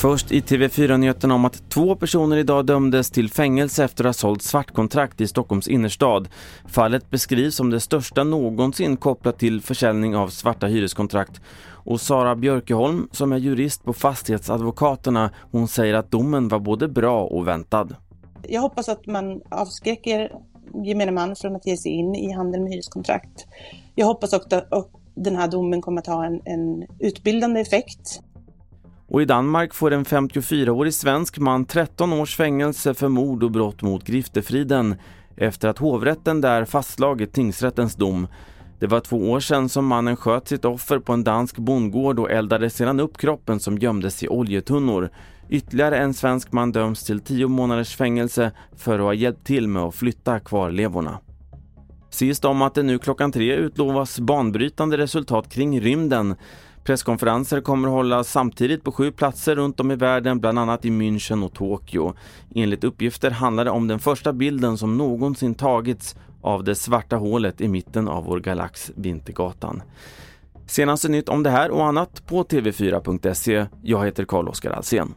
Först i TV4-nyheterna om att två personer idag dömdes till fängelse efter att ha sålt svartkontrakt i Stockholms innerstad. Fallet beskrivs som det största någonsin kopplat till försäljning av svarta hyreskontrakt. Och Sara Björkeholm, som är jurist på Fastighetsadvokaterna, hon säger att domen var både bra och väntad. Jag hoppas att man avskräcker gemene man från att ge sig in i handel med hyreskontrakt. Jag hoppas också att den här domen kommer att ha en, en utbildande effekt och i Danmark får en 54-årig svensk man 13 års fängelse för mord och brott mot griftefriden efter att hovrätten där fastslagit tingsrättens dom. Det var två år sedan som mannen sköt sitt offer på en dansk bondgård och eldade sedan upp kroppen som gömdes i oljetunnor. Ytterligare en svensk man döms till 10 månaders fängelse för att ha hjälpt till med att flytta kvarlevorna. Sist om att det nu klockan tre utlovas banbrytande resultat kring rymden. Presskonferenser kommer att hållas samtidigt på sju platser runt om i världen, bland annat i München och Tokyo. Enligt uppgifter handlar det om den första bilden som någonsin tagits av det svarta hålet i mitten av vår galax Vintergatan. Senaste nytt om det här och annat på tv4.se. Jag heter Carl-Oskar Alsen.